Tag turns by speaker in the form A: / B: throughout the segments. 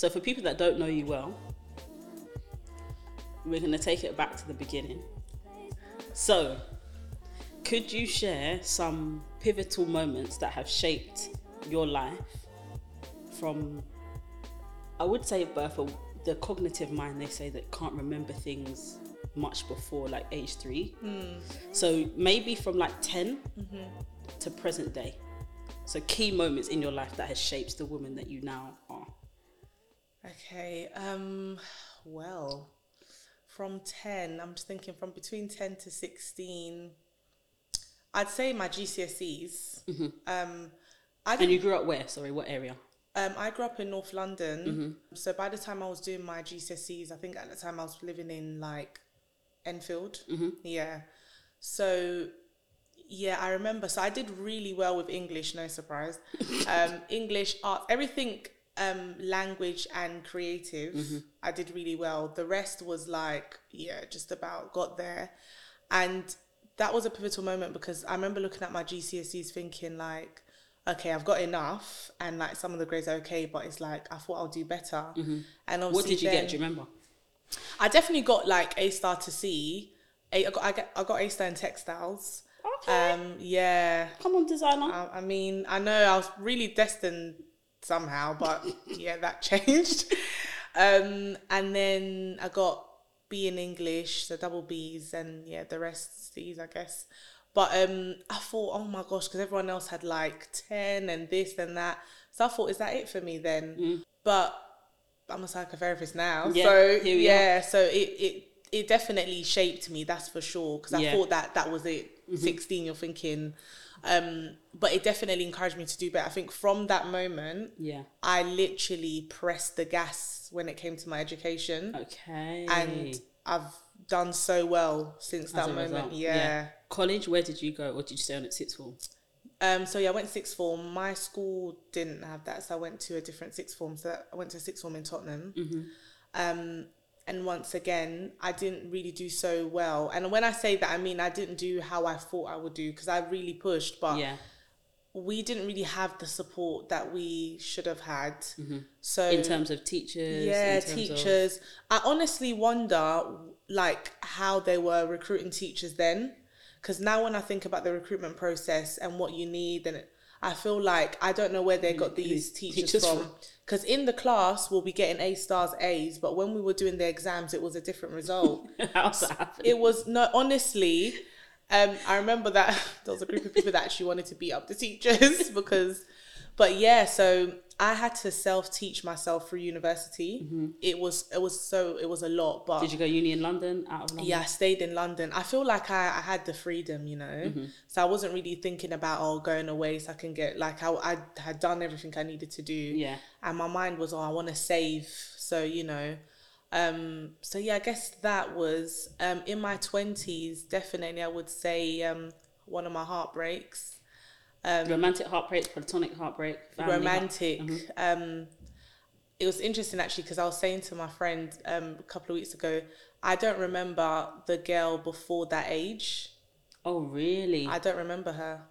A: So for people that don't know you well, we're going to take it back to the beginning. So, could you share some pivotal moments that have shaped your life from, I would say, birth or the cognitive mind? They say that can't remember things much before like age three. Hmm. So maybe from like 10 mm-hmm. to present day. So key moments in your life that has shaped the woman that you now.
B: Okay. Um. Well, from ten, I'm just thinking from between ten to sixteen. I'd say my GCSEs. Um, I
A: And you grew up where? Sorry, what area?
B: Um, I grew up in North London.
A: Mm-hmm.
B: So by the time I was doing my GCSEs, I think at the time I was living in like Enfield.
A: Mm-hmm.
B: Yeah. So yeah, I remember. So I did really well with English, no surprise. Um, English, art, everything, um, language and creative.
A: Mm-hmm.
B: I did really well. The rest was like, yeah, just about got there. And that was a pivotal moment because I remember looking at my GCSEs thinking like, okay, I've got enough, and like some of the grades are okay, but it's like I thought I'll do better. And obviously,
A: Mm-hmm. What did you
B: then-
A: get? Do you remember?
B: I definitely got like A star to C. A, I got I, get, I got A star in textiles.
A: Okay.
B: Um, yeah.
A: Come on, designer.
B: I, I mean, I know I was really destined somehow, but yeah, that changed. Um, and then I got B in English, so double B's, and yeah, the rest C's, I guess. But um, I thought, oh my gosh, because everyone else had like ten and this and that, so I thought, is that it for me then? But I'm a psychotherapist now,
A: Mm. Yeah,
B: so yeah, so it it it definitely shaped me. That's for sure, because I
A: Yeah.
B: Thought that that was it. 16, you're thinking, um, but it definitely encouraged me to do better. I think from that moment,
A: yeah.
B: I literally pressed the gas when it came to my education,
A: Okay.
B: and I've done so well since that moment.
A: result,
B: Yeah.
A: College, where did you go, or did you stay on at sixth form?
B: Um. So yeah, I went sixth form. My school didn't have that, so I went to a different sixth form. So I went to a sixth form in Tottenham.
A: Mm-hmm.
B: Um. And once again, I didn't really do so well. And when I say that, I mean I didn't do how I thought I would do because I really pushed, but
A: yeah.
B: we didn't really have the support that we should have had. So
A: Mm-hmm. In terms of teachers.
B: yeah,
A: terms of-
B: teachers. I honestly wonder, like, how they were recruiting teachers then, because now when I think about the recruitment process and what you need, and it, I feel like I don't know where they got these teachers,
A: teachers
B: from.
A: from.
B: Because in the class we'll be getting A stars, A's, but when we were doing the exams, it was a different result.
A: How's that happen?
B: it was no, honestly. Um, I remember that there was a group of people that actually wanted to beat up the teachers because, but yeah, so I had to self teach myself through university. It was it was so it was a lot, but
A: Mm-hmm. Did you go uni in London, out of London?
B: yeah, I stayed in London. I feel like I, I had the freedom, you know.
A: Mm-hmm.
B: So I wasn't really thinking about oh going away so I can get like I I had done everything I needed to do.
A: Yeah.
B: And my mind was oh I want to save. So you know, um. So yeah, I guess that was um in my twenties. Definitely, I would say um one of my heartbreaks.
A: Romantic heartbreak, platonic heartbreak, family heart-
B: romantic. Um, it was interesting actually because I was saying to my friend um, a couple of weeks ago, I don't remember the girl before that age.
A: Oh, really?
B: I don't remember her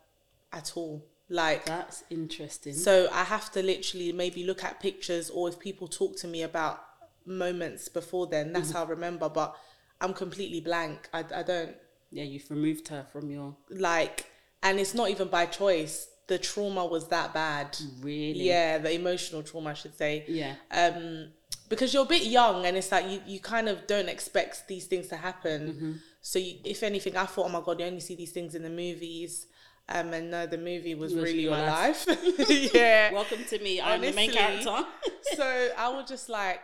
B: at all. Like,
A: That's interesting.
B: so I have to literally maybe look at pictures or if people talk to me about moments before then, that's how I remember. But I'm completely blank. I, I don't
A: yeah, you've removed her from your.
B: like, and it's not even by choice. The trauma was that bad.
A: Really?
B: Yeah, the emotional trauma, I should say.
A: Yeah.
B: um because you're a bit young and it's like you, you kind of don't expect these things to happen
A: Mm-hmm.
B: so you, if anything i thought oh my god you only see these things in the movies um and no the movie was,
A: was
B: really my
A: life.
B: life, yeah
A: Welcome to me. I'm the main character.
B: so i was just like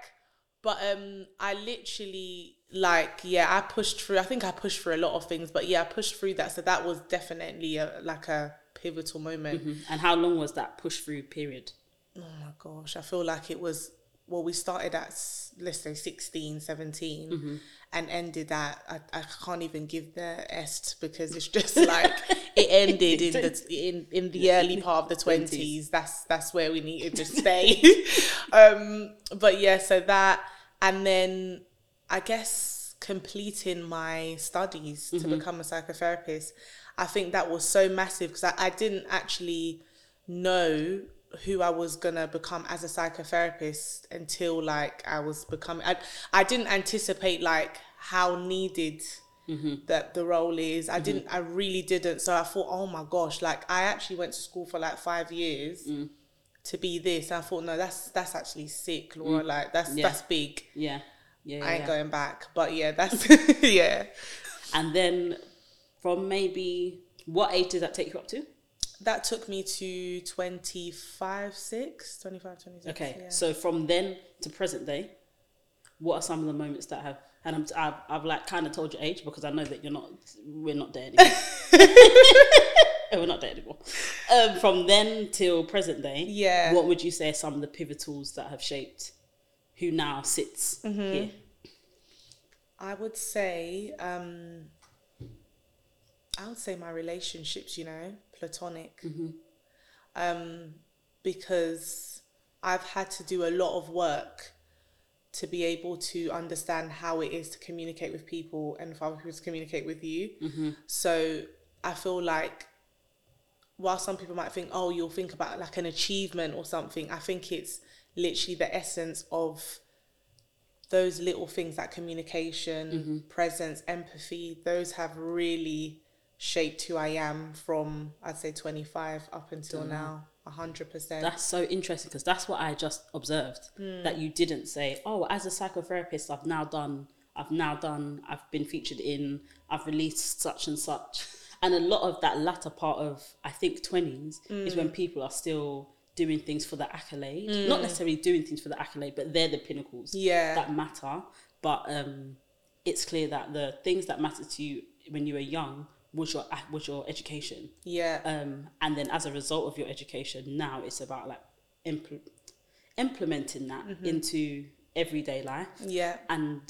B: but um i literally like yeah i pushed through i think i pushed through a lot of things but yeah i pushed through that so that was definitely a, like a pivotal moment
A: Mhm. And how long was that push through period?
B: oh my gosh i feel like it was well we started at let's say 16 17
A: Mm-hmm.
B: and ended at I, I can't even give the est because it's just like it ended in the in, in the early part of the 20s that's that's where we needed to stay um but yeah so that and then i guess completing my studies to mm-hmm. become a psychotherapist i think that was so massive because I, I didn't actually know who I was gonna become as a psychotherapist until like I was becoming. I I didn't anticipate like how needed mm-hmm. that the role is. I mm-hmm. didn't. I really didn't. So I thought, oh my gosh, like I actually went to school for like five years. Mm. To be this, I thought no, that's that's actually sick, Laura. Mm. Like that's
A: Yeah.
B: that's big.
A: Yeah. Yeah.
B: I ain't
A: yeah.
B: going back. But yeah, that's yeah.
A: And then from maybe what age did that take you up to?
B: That took me to 25, 6, 25, 26.
A: Okay.
B: Yeah.
A: So from then to present day, what are some of the moments that have and I'm, I've, I've like kind of told your age because I know that you're not we're not there anymore. we're not there anymore. Um, from then till present day,
B: Yeah.
A: What would you say are some of the pivotals that have shaped who now sits
B: Mm-hmm.
A: here?
B: I would say, um, I would say my relationships, you know, platonic. Um, because I've had to do a lot of work to be able to understand how it is to communicate with people and for other people to communicate with you. So I feel like while some people might think, oh, you'll think about like an achievement or something, I think it's literally the essence of those little things like communication, presence, empathy, those have really shaped who I am from I'd say 25 up until now, 100%.
A: That's so interesting because that's what I just observed
B: Hmm.
A: that you didn't say. Oh, as a psychotherapist, I've now done. I've now done. I've been featured in. I've released such and such. And a lot of that latter part of I think twenties is
B: Hmm.
A: when people are still doing things for the accolade. Not necessarily doing things for the accolade, but they're the pinnacles
B: Yeah.
A: that matter. But um, it's clear that the things that matter to you when you were young was your was your education
B: yeah.
A: um, and then as a result of your education now it's about like impl- implementing that into everyday life
B: yeah.
A: and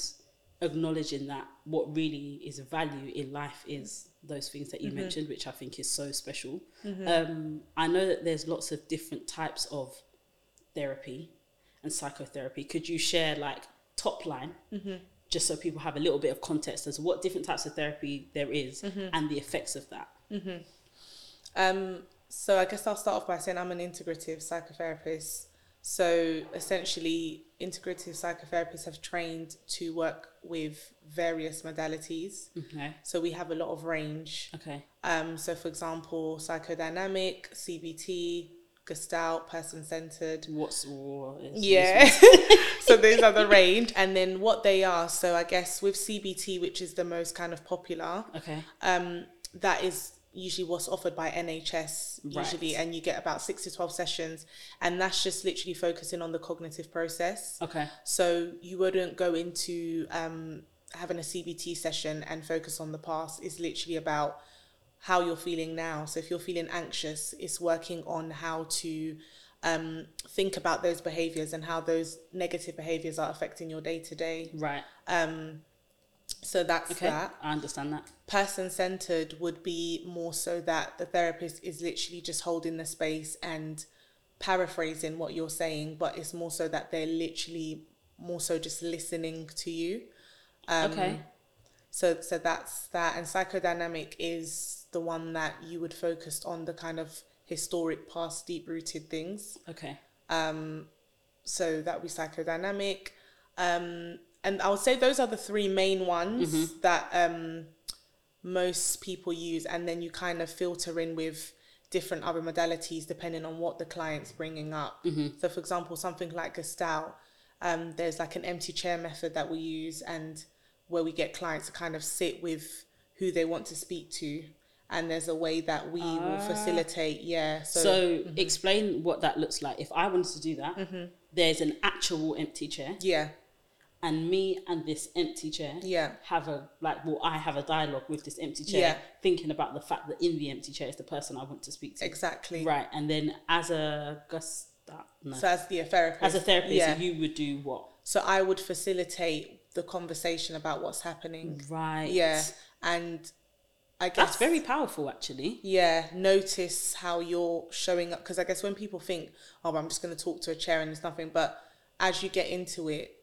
A: acknowledging that what really is a value in life is those things that you mm-hmm. mentioned which i think is so special. Mm-hmm. Um, i know that there's lots of different types of therapy and psychotherapy. Could you share like top line? Mm-hmm. Just so people have a little bit of context as to what different types of therapy there is and the effects of that.
B: Um, so I guess I'll start off by saying I'm an integrative psychotherapist. So essentially, integrative psychotherapists have trained to work with various modalities.
A: okay
B: So we have a lot of range.
A: okay
B: Um, so for example, psychodynamic, CBT, Gestalt, person centered.
A: What's what is
B: Yeah. so those are the range. And then what they are. So I guess with CBT, which is the most kind of popular,
A: Okay.
B: um, that is usually what's offered by NHS usually,
A: Right.
B: and you get about six to twelve sessions, and that's just literally focusing on the cognitive process.
A: Okay.
B: So you wouldn't go into um, having a CBT session and focus on the past. It's literally about how you're feeling now. So if you're feeling anxious, it's working on how to um, think about those behaviors and how those negative behaviors are affecting your day to day.
A: Right.
B: Um, So that's
A: Okay.
B: that
A: I understand that.
B: person centered would be more so that the therapist is literally just holding the space and paraphrasing what you're saying, but it's more so that they're literally more so just listening to you. Um,
A: Okay.
B: So so that's that, and psychodynamic is the one that you would focus on the kind of historic past deep rooted things.
A: Okay.
B: Um, so that would be psychodynamic. Um, and I would say those are the three main ones that um, most people use. And then you kind of filter in with different other modalities depending on what the client's bringing up. So, for example, something like Gestalt, um, there's like an empty chair method that we use, and where we get clients to kind of sit with who they want to speak to. And there's a way that we will facilitate, yeah.
A: So,
B: So,
A: explain what that looks like. If I wanted to do that,
B: Mm-hmm.
A: there's an actual empty chair,
B: yeah,
A: and me and this empty chair
B: yeah.
A: have a like. Well, I have a dialogue with this empty chair,
B: Yeah.
A: thinking about the fact that in the empty chair is the person I want to speak to.
B: Exactly.
A: Right, and then as a gust, no.
B: So as the therapist,
A: as a therapist,
B: yeah.
A: you would do what?
B: so I would facilitate the conversation about what's happening.
A: Right.
B: Yeah, and I guess
A: That's very powerful, actually.
B: yeah. Notice how you're showing up because I guess when people think, oh, I'm just going to talk to a chair and it's nothing, but as you get into it.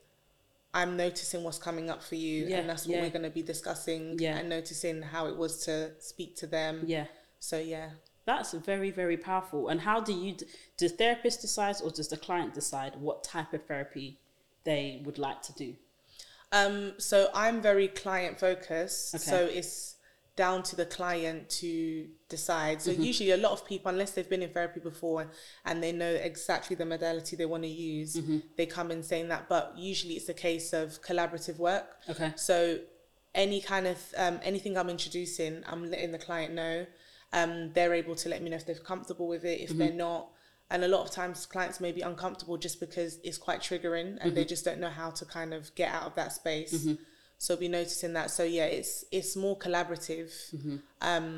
B: I'm noticing what's coming up for you,
A: Yeah,
B: and that's what
A: yeah.
B: we're going to be discussing.
A: Yeah.
B: and noticing how it was to speak to them.
A: Yeah.
B: So yeah,
A: That's very, very powerful. And how do you, does therapist decide or does the client decide what type of therapy they would like to do?
B: Um, so I'm very client focused.
A: Okay.
B: So it's down to the client to decide. So
A: Mm-hmm.
B: usually a lot of people, unless they've been in therapy before and they know exactly the modality they want to use,
A: Mm-hmm.
B: they come in saying that. But usually it's a case of collaborative work.
A: Okay.
B: So any kind of um, anything I'm introducing, I'm letting the client know. Um, they're able to let me know if they're comfortable with it. If
A: Mm-hmm.
B: they're not, and a lot of times clients may be uncomfortable just because it's quite triggering and
A: Mm-hmm.
B: they just don't know how to kind of get out of that space. So be noticing that. So yeah, it's it's more collaborative.
A: Mm-hmm.
B: Um,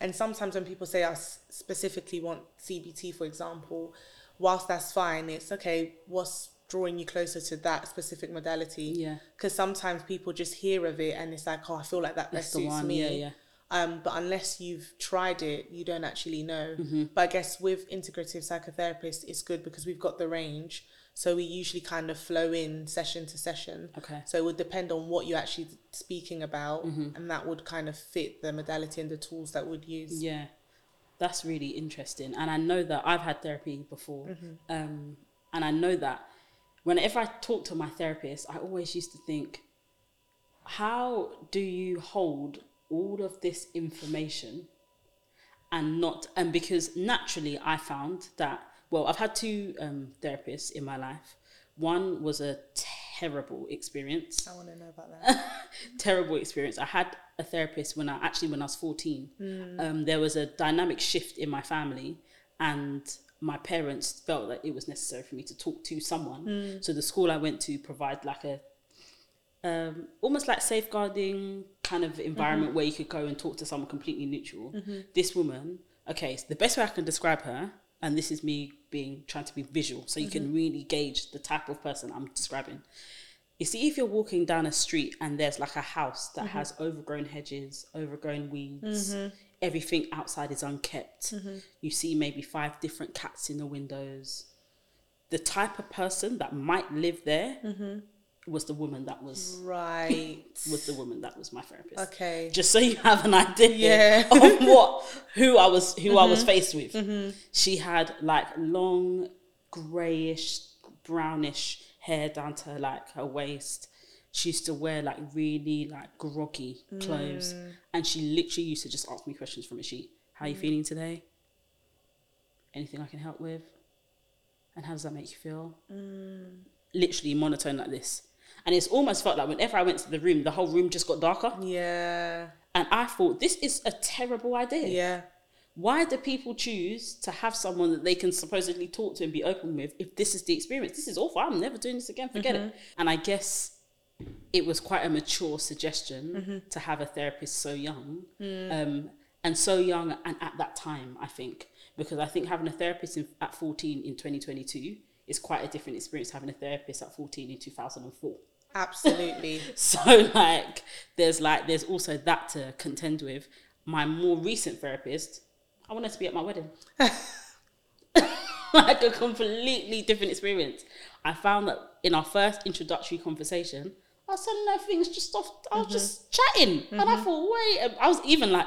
B: and sometimes when people say I specifically want CBT, for example, whilst that's fine, it's okay. What's drawing you closer to that specific modality?
A: Yeah.
B: Because sometimes people just hear of it and it's like, oh, I feel like that best suits
A: one.
B: me.
A: Yeah, yeah.
B: Um, but unless you've tried it, you don't actually know.
A: Mm-hmm.
B: But I guess with integrative psychotherapists, it's good because we've got the range. So we usually kind of flow in session to session.
A: Okay.
B: So it would depend on what you're actually speaking about,
A: Mm-hmm.
B: and that would kind of fit the modality and the tools that we'd use.
A: Yeah, that's really interesting. And I know that I've had therapy before.
B: Mm-hmm.
A: Um, and I know that whenever I talk to my therapist, I always used to think, how do you hold all of this information and not, and because naturally I found that, well, I've had two um, therapists in my life. One was a terrible experience
B: I want to know about that.
A: terrible experience. I had a therapist when I actually when I was fourteen. Um, there was a dynamic shift in my family, and my parents felt that it was necessary for me to talk to someone. So the school I went to provide like a um, almost like safeguarding kind of environment where you could go and talk to someone completely neutral. This woman, okay, so the best way I can describe her, and this is me being trying to be visual, so you can mm-hmm. really gauge the type of person I'm describing. You see, if you're walking down a street and there's like a house that mm-hmm. has overgrown hedges, overgrown weeds, mm-hmm. everything outside is unkept, you see maybe five different cats in the windows. The type of person that might live there was the woman that was
B: right.
A: was the woman that was my therapist.
B: Okay.
A: Just so you have an idea
B: Yeah.
A: of what who I was who I was mm-hmm. faced with. Mm-hmm. She had like long grayish brownish hair down to like her waist. She used to wear like really like groggy clothes, mm. and she literally used to just ask me questions from a sheet. How are you mm. feeling today? Anything I can help with? And how does that make you feel? Mm. Literally monotone like this, and it's almost felt like whenever I went to the room, the whole room just got darker.
B: Yeah.
A: And I thought this is a terrible idea.
B: Yeah.
A: Why do people choose to have someone that they can supposedly talk to and be open with if this is the experience? This is awful. I'm never doing this again. Forget it. Mm-hmm. And I guess it was quite a mature suggestion mm-hmm. to have a therapist so young. Mm. Um, and so young and at that time, I think. Because I think having a therapist in, at 14 in 2022 is quite a different experience having a therapist at 14 in 2004.
B: Absolutely.
A: So like there's like there's also that to contend with. My more recent therapist, I wanted to be at my wedding. like a completely different experience. I found that in our first introductory conversation, I was telling her things just off I was just mm-hmm. chatting. And I mm-hmm. thought, wait I was even like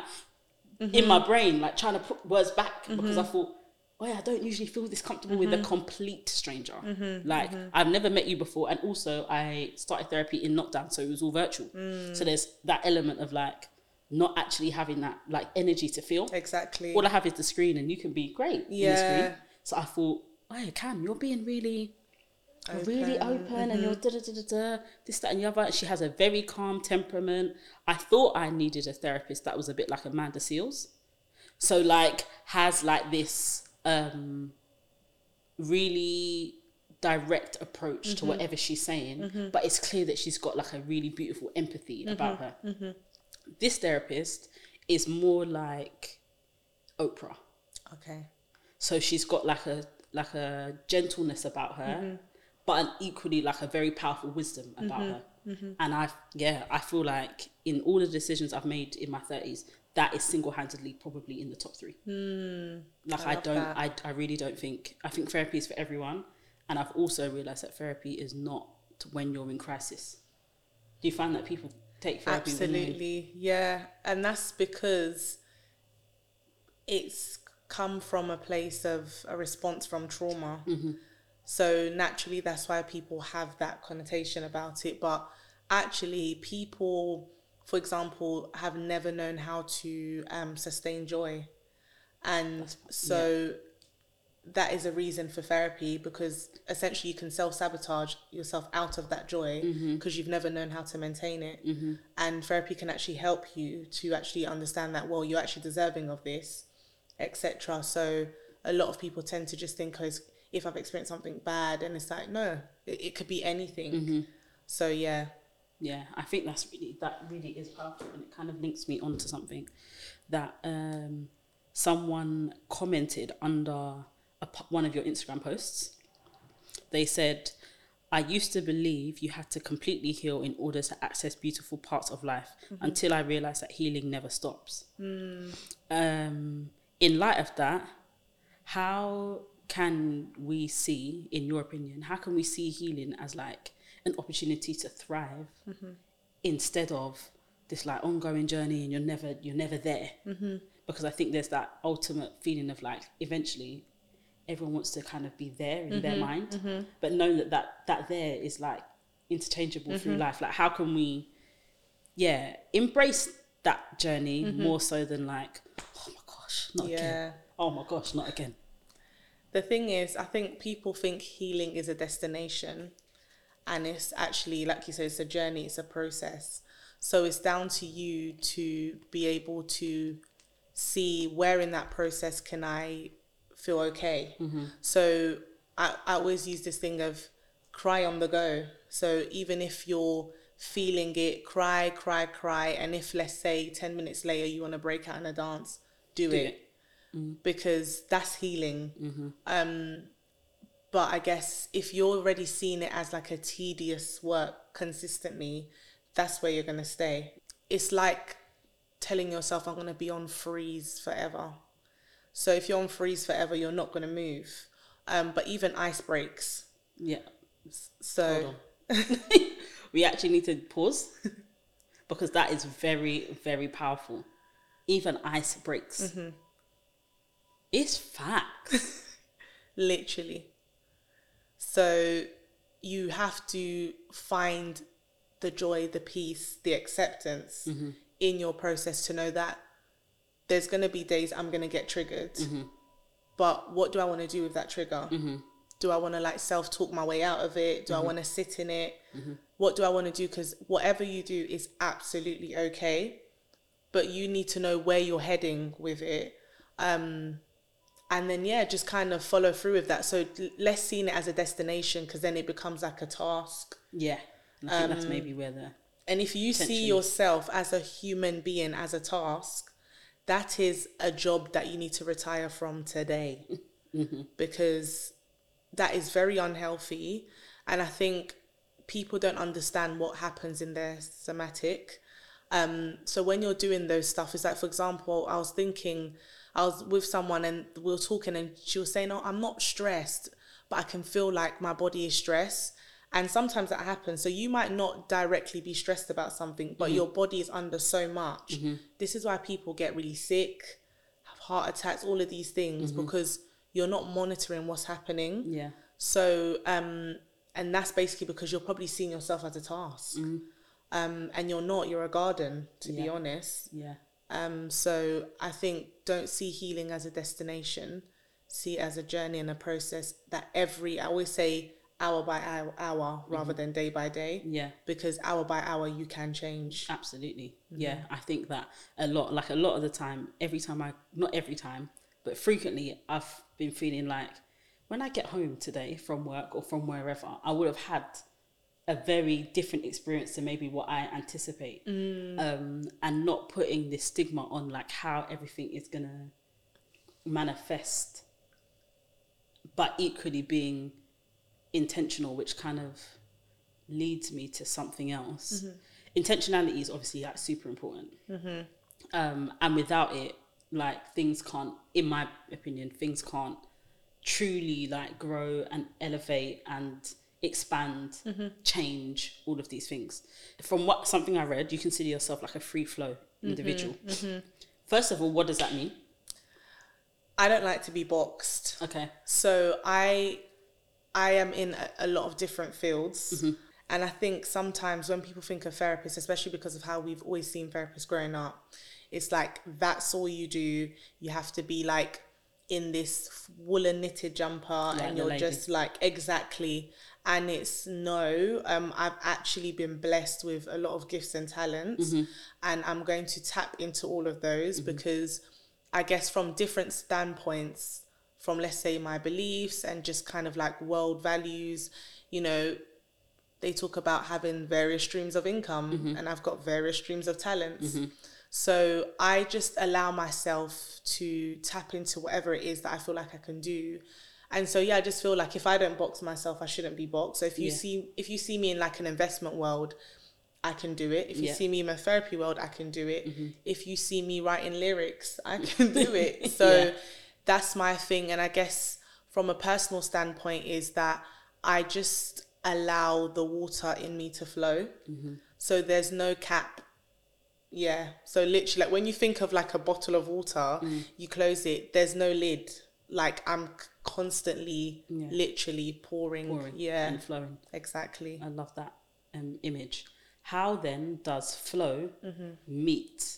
A: in my mm-hmm. brain, like trying to put words back because I thought, I don't usually feel this comfortable with a mm-hmm. complete stranger. Mm-hmm, like mm-hmm. I've never met you before, and also I started therapy in lockdown, so it was all virtual. Mm. So there's that element of like not actually having that like energy to feel.
B: exactly.
A: All I have is the screen, and you can be great. in the
B: Yeah.
A: screen. So I thought, oh Cam, you're being really you're really open and you're da da da da da this that and the other. She has a very calm temperament. I thought I needed a therapist that was a bit like Amanda Seales, so like has like this um really direct approach to mm-hmm. whatever she's saying, mm-hmm. but it's clear that she's got like a really beautiful empathy mm-hmm. about her. This therapist is more like Oprah.
B: Okay.
A: So she's got like a like a gentleness about her, but an equally like a very powerful wisdom about her. And I yeah, I feel like in all the decisions I've made in my thirties, that is single handedly probably in the top three. like I,
B: love
A: don't
B: that.
A: I I really don't think I think therapy is for everyone. And I've also realised that therapy is not when you're in crisis. Do you find that people take therapy when
B: Absolutely. Yeah. And that's because it's come from a place of a response from trauma.
A: Mm-hmm.
B: So naturally, that's why people have that connotation about it. But actually, people, for example, have never known how to um, sustain joy. And so that is a reason for therapy because essentially you can self sabotage yourself out of that joy mm-hmm. because you've never known how to maintain it. Mm-hmm. And therapy can actually help you to actually understand that, well, you're actually deserving of this, etc. So a lot of people tend to just think, because if I've experienced something bad, and it's like, no, it, it could be anything. Mm-hmm. So yeah.
A: Yeah, I think that's really that really is powerful, and it kind of links me onto something that um, someone commented under a, one of your Instagram posts. They said, "I used to believe you had to completely heal in order to access beautiful parts of life, until I realized that healing never stops." Um, in light of that, how can we see, in your opinion, how can we see healing as like an opportunity to thrive mm-hmm. instead of this like ongoing journey and you're never you're never there? Mm-hmm. Because I think there's that ultimate feeling of like eventually everyone wants to kind of be there in their mm-hmm. mind, but knowing that that that there is like interchangeable through life. Like how can we, yeah, embrace that journey more so than like, oh my gosh, not again. Oh my gosh, not again.
B: The thing is, I think people think healing is a destination, and it's actually, like you said, it's a journey, it's a process. So it's down to you to be able to see where in that process can I feel okay. Mm-hmm. So I, I always use this thing of cry on the go. So even if you're feeling it, cry, cry, cry, and if let's say 10 minutes later you want to break out in a dance, do,
A: Do
B: it.
A: it. Mm-hmm.
B: Because that's healing. Mm-hmm. Um, but I guess if you're already seeing it as like a tedious work consistently, that's where you're gonna stay. It's like telling yourself, I'm gonna be on freeze forever. So if you're on freeze forever, you're not gonna move. Um, but even ice breaks.
A: Yeah.
B: So
A: we actually need to pause because that is very, very powerful. Even ice breaks. It's facts.
B: literally. So you have to find the joy, the peace, the acceptance mm-hmm. in your process to know that there's going to be days I'm going to get triggered. Mm-hmm. But what do I want to do with that trigger? Mm-hmm. Do I want to like self talk my way out of it? Do I want to sit in it? What do I want to do? Because whatever you do is absolutely okay, but you need to know where you're heading with it. Um, and then yeah just kind of follow through with that. So less seeing it as a destination because then it becomes like a task.
A: Yeah. And I think that's maybe where the
B: and if you see yourself as a human being as a task that is a job that you need to retire from today. Because that is very unhealthy. And i think people don't understand what happens in their somatic. Um, so when you're doing those stuff, is like, for example, I was thinking, I was with someone and we were talking, and she was saying, "Oh, I'm not stressed, but I can feel like my body is stressed." And sometimes that happens. So you might not directly be stressed about something, but your body is under so much. This is why people get really sick, have heart attacks, all of these things because you're not monitoring what's happening.
A: yeah.
B: So, um, and that's basically because you're probably seeing yourself as a task. Um, and you're not, you're a garden, to be honest.
A: Yeah.
B: Um, so I think don't see healing as a destination, see it as a journey and a process that every, I always say hour by hour, hour rather than day by day,
A: Yeah.
B: because hour by hour you can change.
A: Absolutely. Yeah. I think that a lot, like a lot of the time, every time I, not every time, but frequently, I've been feeling like when I get home today from work or from wherever, I would have had a very different experience to maybe what I anticipate. Um, and not putting this stigma on like how everything is going to manifest, but equally being intentional, which kind of leads me to something else. Intentionality is obviously like super important, um, and without it, like things can't, in my opinion, things can't truly like grow and elevate and expand, mm-hmm. change all of these things. From what something I read, you consider yourself like a free flow mm-hmm. individual. Mm-hmm. First of all, what does that mean?
B: I don't like to be boxed.
A: Okay.
B: So I I am in a, a lot of different fields. And I think sometimes when people think of therapists, especially because of how we've always seen therapists growing up, it's like that's all you do. You have to be like in this woolen knitted jumper
A: Like
B: and you're just like exactly and it's no um i've actually been blessed with a lot of gifts and talents
A: Mm-hmm.
B: and i'm going to tap into all of those because i guess from different standpoints from let's say my beliefs and just kind of like world values you know they talk about having various streams of income
A: Mm-hmm.
B: and i've got various streams of talents so I just allow myself to tap into whatever it is that I feel like I can do. And so yeah, I just feel like if I don't box myself, I shouldn't be boxed. So if you
A: Yeah.
B: see if you see me in like an investment world, I can do it. If you
A: Yeah.
B: see me in a therapy world, I can do it. If you see me writing lyrics, I can do it. So
A: Yeah.
B: that's my thing. And I guess from a personal standpoint is that I just allow the water in me to flow. So there's no cap yeah. So literally, like when you think of like a bottle of water,
A: Mm.
B: you close it. There's no lid. Like I'm constantly,
A: Yeah.
B: literally pouring.
A: Pouring
B: Yeah.
A: and flowing.
B: Exactly.
A: I love that um, image. How then does flow
B: Mm-hmm.
A: meet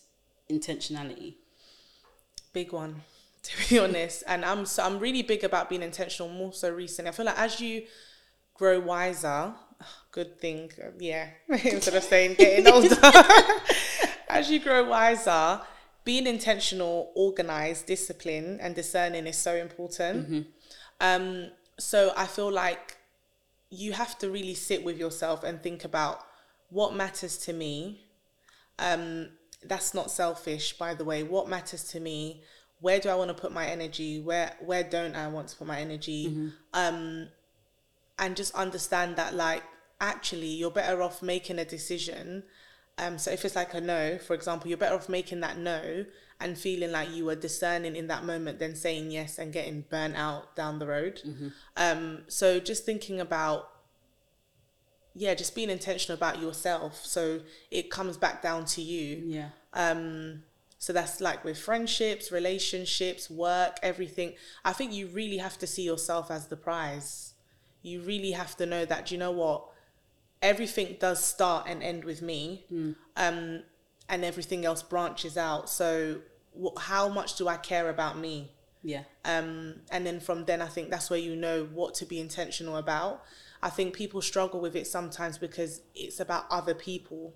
A: intentionality?
B: Big one, to be honest. And I'm so I'm really big about being intentional. More so recently, I feel like as you grow wiser, good thing, uh, yeah. Instead of saying getting older, as you grow wiser, being intentional, organized, disciplined, and discerning is so important. Um, so I feel like you have to really sit with yourself and think about what matters to me. Um, that's not selfish, by the way. What matters to me? Where do I want to put my energy? Where where don't I want to put my energy? Um, and just understand that like actually you're better off making a decision um so if it's like a no for example you're better off making that no and feeling like you were discerning in that moment than saying yes and getting burnt out down the road. Um so just thinking about yeah just being intentional about yourself so it comes back down to you.
A: Yeah.
B: um so that's like with friendships relationships work everything. I think you really have to see yourself as the prize. You really have to know that do you know what everything does start and end with me um and everything else branches out so wh- how much do i care about me
A: Yeah.
B: um, and then from then I think that's where you know what to be intentional about. I think people struggle with it sometimes because it's about other people,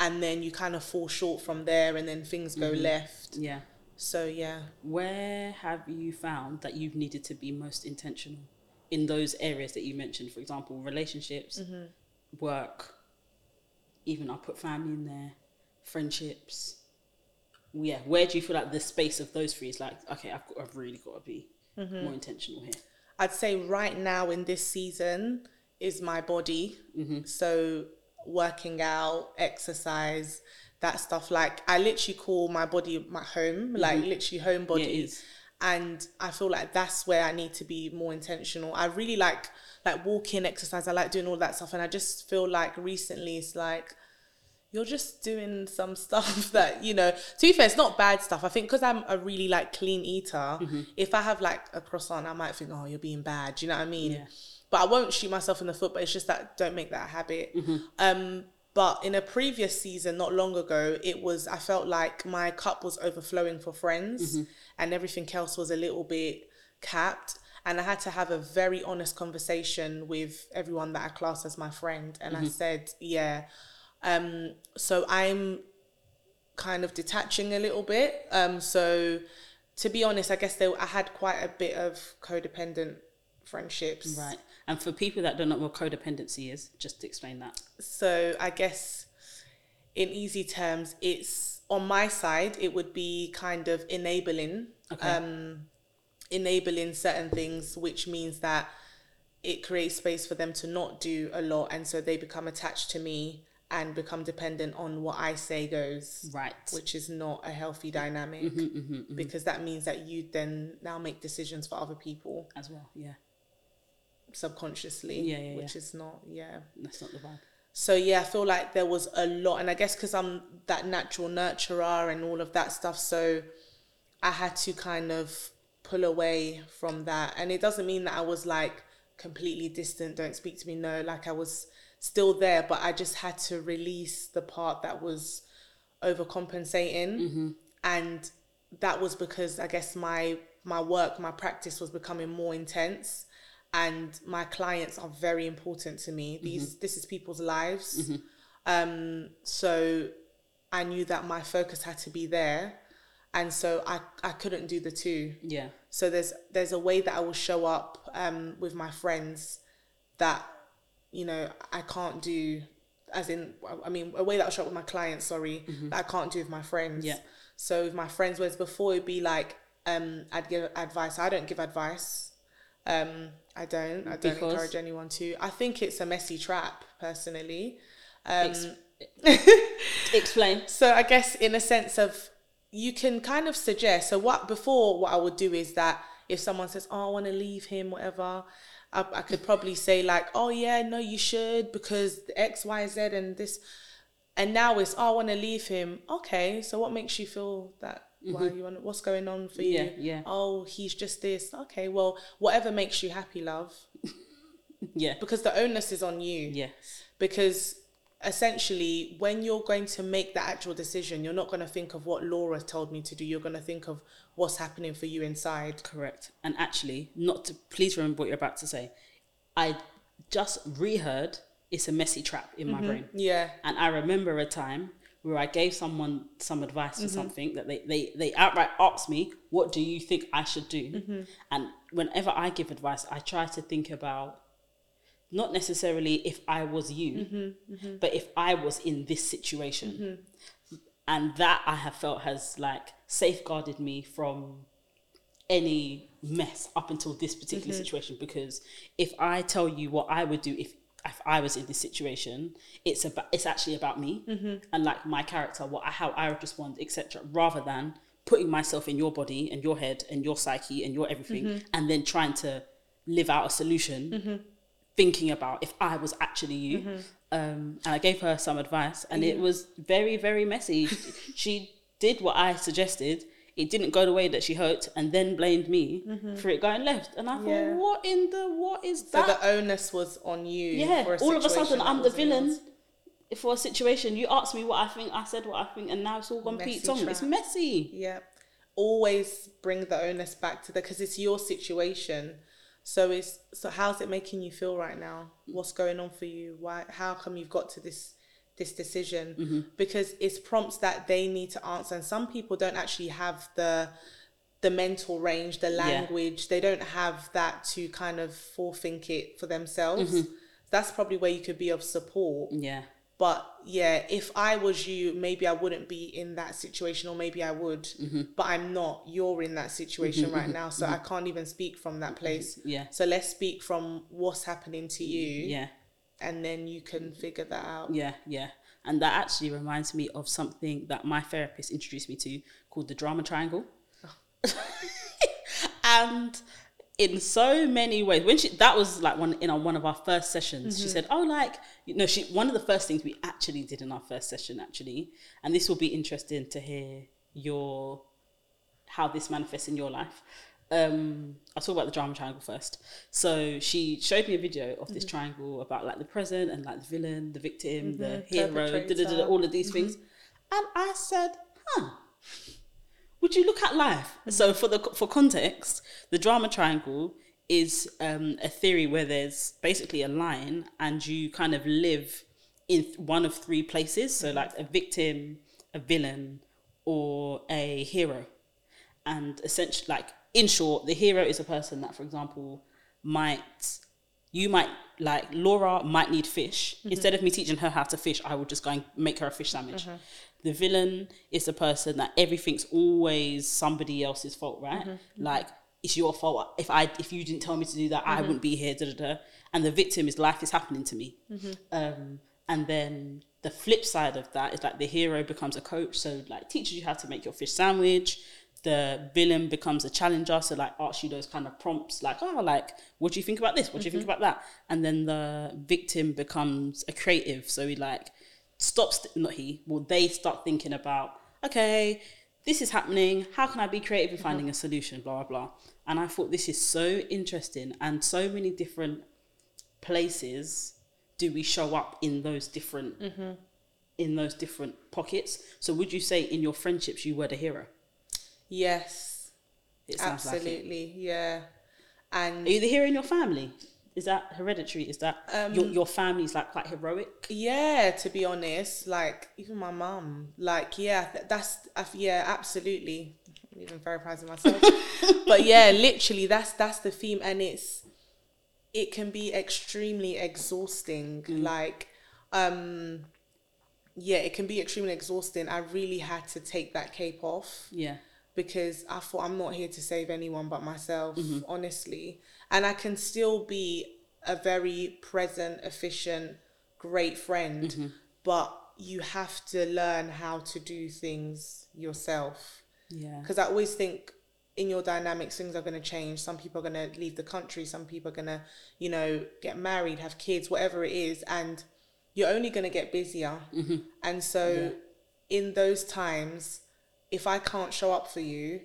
B: and then you kind of fall short from there, and then things go left.
A: Yeah.
B: So yeah,
A: Where have you found that you've needed to be most intentional in those areas that you mentioned? For example, relationships,
B: Mm-hmm.
A: Work, even I'll put family in there, friendships. Yeah, where do you feel like the space of those three is like, okay, I've, got, I've really got to be
B: Mm-hmm.
A: more intentional here?
B: I'd say right now in this season is my body. So working out, exercise, that stuff. Like I literally call my body my home, like literally home body.
A: is.
B: And I feel like that's where I need to be more intentional. I really like like walking, exercise. I like doing all that stuff, and I just feel like recently it's like you're just doing some stuff that you know to be fair it's not bad stuff i think because i'm a really like clean eater
A: Mm-hmm.
B: if i have like a croissant i might think oh you're being bad do you know what i mean
A: Yeah.
B: but i won't shoot myself in the foot but it's just that don't make that a habit
A: Mm-hmm.
B: um but in a previous season not long ago it was i felt like my cup was overflowing for friends
A: Mm-hmm.
B: and everything else was a little bit capped and i had to have a very honest conversation with everyone that i class as my friend and i said yeah um, so I'm kind of detaching a little bit. Um, so to be honest, I guess there, I had quite a bit of codependent friendships.
A: Right. And for people that don't know what codependency is, just to explain that.
B: So I guess in easy terms, it's on my side, it would be kind of enabling,
A: Okay.
B: um, enabling certain things, which means that it creates space for them to not do a lot. And so they become attached to me and become dependent on what I say goes.
A: Right.
B: Which is not a healthy mm-hmm, dynamic mm-hmm, mm-hmm, because that means that you then now make decisions for other people
A: As well. Yeah.
B: subconsciously,
A: Yeah, yeah,
B: which is not, yeah.
A: That's not the vibe.
B: So yeah, I feel like there was a lot, and I guess because I'm that natural nurturer and all of that stuff, so I had to kind of pull away from that. And it doesn't mean that I was like completely distant, don't speak to me. No, like I was still there, but I just had to release the part that was overcompensating. Mm-hmm. And that was because I guess my my work, my practice was becoming more intense and my clients are very important to me. Mm-hmm. These this is people's lives. Mm-hmm. Um so I knew that my focus had to be there and so I, I couldn't do the two.
A: Yeah.
B: So there's there's a way that I will show up um, with my friends that you know I can't do, as in I mean a way that I show up with my clients. Sorry, that I can't do with my friends.
A: Yeah.
B: So with my friends, whereas before it'd be like um, I'd give advice. I don't give advice. Um, I don't. I don't
A: Because?
B: encourage anyone to. I think it's a messy trap, personally. Um,
A: Ex- Explain.
B: so I guess in a sense of you can kind of suggest. So what before what I would do is that if someone says, "Oh, I want to leave him," whatever, I, I could probably say like, "Oh yeah, no, you should because X, Y, Z, and this." And now it's, "Oh, I want to leave him." Okay, so what makes you feel that? Why you want? What's going on for you?
A: Mm-hmm. Yeah, yeah.
B: Oh, he's just this. Okay, well, whatever makes you happy, love,
A: Yeah.
B: because the onus is on you
A: Yes.
B: because essentially when you're going to make the actual decision you're not going to think of what laura told me to do you're going to think of what's happening for you inside
A: Correct. And actually, not to please remember what you're about to say. I just reheard it's a messy trap in my brain.
B: yeah
A: And I remember a time where I gave someone some advice
B: Mm-hmm.
A: for something that they, they, they outright asked me, What do you think I should do?
B: Mm-hmm.
A: And whenever I give advice, I try to think about not necessarily if I was you,
B: mm-hmm, mm-hmm,
A: but if I was in this situation. Mm-hmm. And that I have felt has like safeguarded me from any mess up until this particular mm-hmm. situation. Because if I tell you what I would do if if I was in this situation, it's about it's actually about me and like my character, what I, how I would respond, etc. Rather than putting myself in your body and your head and your psyche and your everything, and then trying to live out a solution, thinking about if I was actually you. Mm-hmm. Um, and I gave her some advice, and it mm. was very very messy. she did what I suggested. It didn't go the way that she hoped, and then blamed me mm-hmm. for it going left. And I thought,
B: Yeah.
A: what in the what is
B: so
A: that?
B: the onus was on you
A: Yeah,
B: for a
A: all of a sudden I'm the villain
B: yours.
A: for a situation. You asked me what I think, I said what I think, and now it's all gone Pete Tong. It's messy.
B: yeah always bring the onus back to the because it's your situation so it's so how's it making you feel right now? What's going on for you? Why how come you've got to this this decision?
A: Mm-hmm.
B: because it's prompts that they need to answer and some people don't actually have the the mental range the language. They don't have that to kind of forethink it for themselves.
A: Mm-hmm.
B: that's probably where you could be of support.
A: Yeah,
B: but yeah, if I was you, maybe I wouldn't be in that situation, or maybe I would.
A: Mm-hmm.
B: But I'm not. You're in that situation right now, so I can't even speak from that place.
A: yeah,
B: So let's speak from what's happening to you,
A: yeah,
B: and then you can figure that out.
A: yeah, yeah. And that actually reminds me of something that my therapist introduced me to called the drama triangle. and in so many ways, when she that was like one in our, one of our first sessions, she mm-hmm. said, "Oh, like you know, she one of the first things we actually did in our first session, actually, and this will be interesting to hear your how this manifests in your life. Um, I'll talk about the drama triangle first. So she showed me a video of this mm-hmm. triangle about like the present and like the villain, the victim, the mm-hmm. hero, da, da, da, da, all of these things. And I said, huh, would you look at life? So for the for context, the drama triangle is um, a theory where there's basically a line and you kind of live in one of three places. So like a victim, a villain, or a hero. And essentially, like in short, the hero is a person that, for example, might you might like Laura might need fish. Instead of me teaching her how to fish, I would just go and make her a fish sandwich. The villain is the person that everything's always somebody else's fault, right? Mm-hmm. Like it's your fault. If I if you didn't tell me to do that, I mm-hmm. wouldn't be here. Da, da, da. And the victim is life is happening to me. Mm-hmm. Um, and then the flip side of that is like the hero becomes a coach, so like teaches you how to make your fish sandwich. The villain becomes a challenger, so like asks you those kind of prompts, like oh, like what do you think about this? What do you think about that? And then the victim becomes a creative, so he like stops. Not he. Well, they start thinking about okay, this is happening. How can I be creative in finding a solution? Blah blah blah. And I thought this is so interesting, and so many different places do we show up in those different mm-hmm. in those different pockets. So would you say in your friendships you were the hero?
B: Yes,
A: It sounds like it.
B: absolutely. Yeah, and
A: Are you the hero in your family? Is that hereditary? Is that
B: Um,
A: your your family's like quite heroic?
B: Yeah, to be honest, like even my mum, like yeah, th- that's yeah, absolutely. I'm even very proud of myself, but yeah, literally, that's that's the theme, and it's it can be extremely exhausting. Like, um, yeah, it can be extremely exhausting. I really had to take that cape off
A: Yeah.
B: Because I thought I'm not here to save anyone but myself, mm-hmm. honestly. And I can still be a very present, efficient, great friend, mm-hmm. but you have to learn how to do things yourself.
A: Yeah.
B: Because I always think in your dynamics, things are going to change. Some people are going to leave the country, some people are going to, you know, get married, have kids, whatever it is. And you're only going to get busier. Mm-hmm. And so, in those times, if I can't show up for you,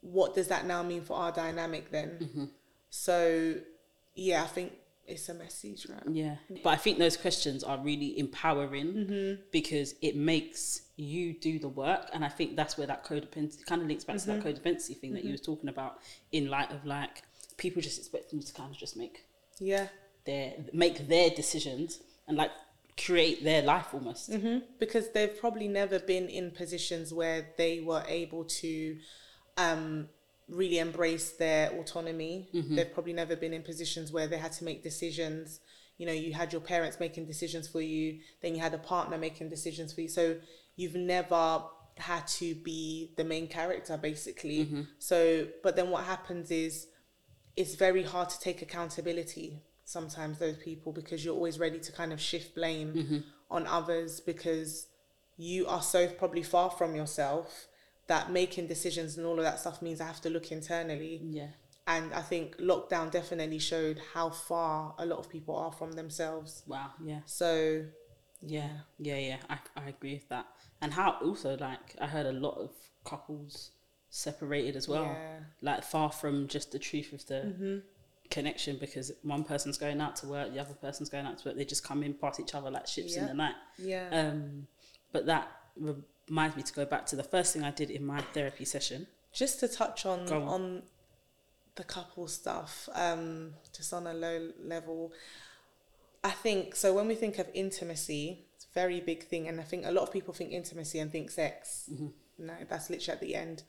B: what does that now mean for our dynamic then? Mm-hmm. So, yeah, I think it's a message, right?
A: Yeah. But I think those questions are really empowering mm-hmm. because it makes you do the work. And I think that's where that codependency kind of links back to that mm-hmm. codependency thing that you were talking about in light of like people just expecting you to kind of just make
B: Yeah.
A: their make their decisions and like create their life almost. Mm-hmm.
B: because they've probably never been in positions where they were able to um, really embrace their autonomy. Mm-hmm. They've probably never been in positions where they had to make decisions. You know, you had your parents making decisions for you, then you had a partner making decisions for you. So you've never had to be the main character, basically. Mm-hmm. So, but then what happens is it's very hard to take accountability sometimes those people because you're always ready to kind of shift blame mm-hmm. on others because you are so probably far from yourself that making decisions and all of that stuff means I have to look internally.
A: Yeah.
B: And I think lockdown definitely showed how far a lot of people are from themselves.
A: Wow. Yeah.
B: So
A: Yeah, yeah, yeah. I, I agree with that. And how also like I heard a lot of couples separated as well.
B: Yeah.
A: Like far from just the truth of the mm-hmm. Connection because one person's going out to work, the other person's going out to work. They just come in past each other like ships in the night.
B: yeah.
A: Um, but that reminds me to go back to the first thing I did in my therapy session.
B: just to touch on
A: on.
B: on the couple stuff um just on a low level i think so when we think of intimacy it's a very big thing and i think a lot of people think intimacy and think sex no that's literally at the end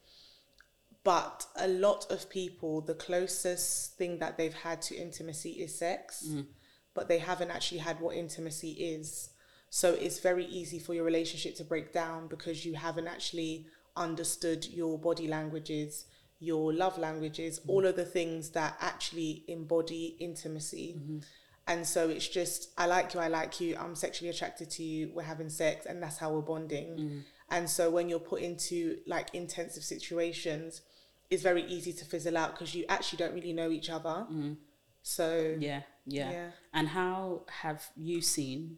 B: but a lot of people the closest thing that they've had to intimacy is sex mm. but they haven't actually had what intimacy is. So it's very easy for your relationship to break down because you haven't actually understood your body languages, your love languages, mm. all of the things that actually embody intimacy. Mm-hmm. And so it's just, I like you, I like you, I'm sexually attracted to you, we're having sex, and that's how we're bonding. Mm. And so when you're put into like intensive situations, it's very easy to fizzle out because you actually don't really know each other. So,
A: Yeah, yeah,
B: Yeah.
A: And how have you seen?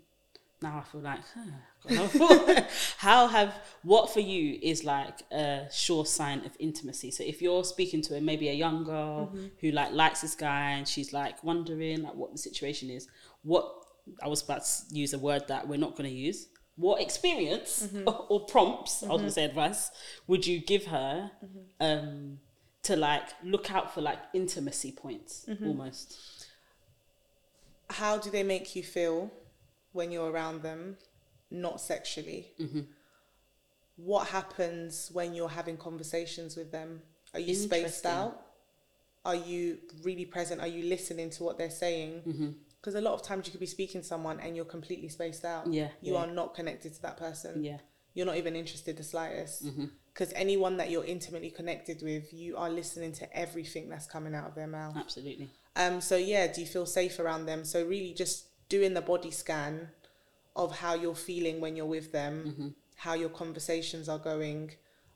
A: Now I feel like, huh, how have what for you is like a sure sign of intimacy? So if you're speaking to a maybe a young girl
B: Mm-hmm.
A: who like likes this guy and she's like wondering like what the situation is, what I was about to use a word that we're not going to use. What experience
B: Mm-hmm.
A: or, or prompts I was to say advice would you give her
B: Mm-hmm.
A: um, to like look out for like intimacy points
B: Mm-hmm.
A: almost?
B: how do they make you feel when you're around them, not sexually? What happens when you're having conversations with them? Are you spaced out? Are you really present? Are you listening to what they're saying? Because a lot of times you could be speaking to someone and you're completely spaced out.
A: Yeah,
B: You
A: yeah.
B: are not connected to that person.
A: Yeah.
B: You're not even interested the slightest. Because anyone that you're intimately connected with, you are listening to everything that's coming out of their mouth.
A: Absolutely.
B: Um, so yeah, do you feel safe around them? So really just doing the body scan of how you're feeling when you're with them, how your conversations are going.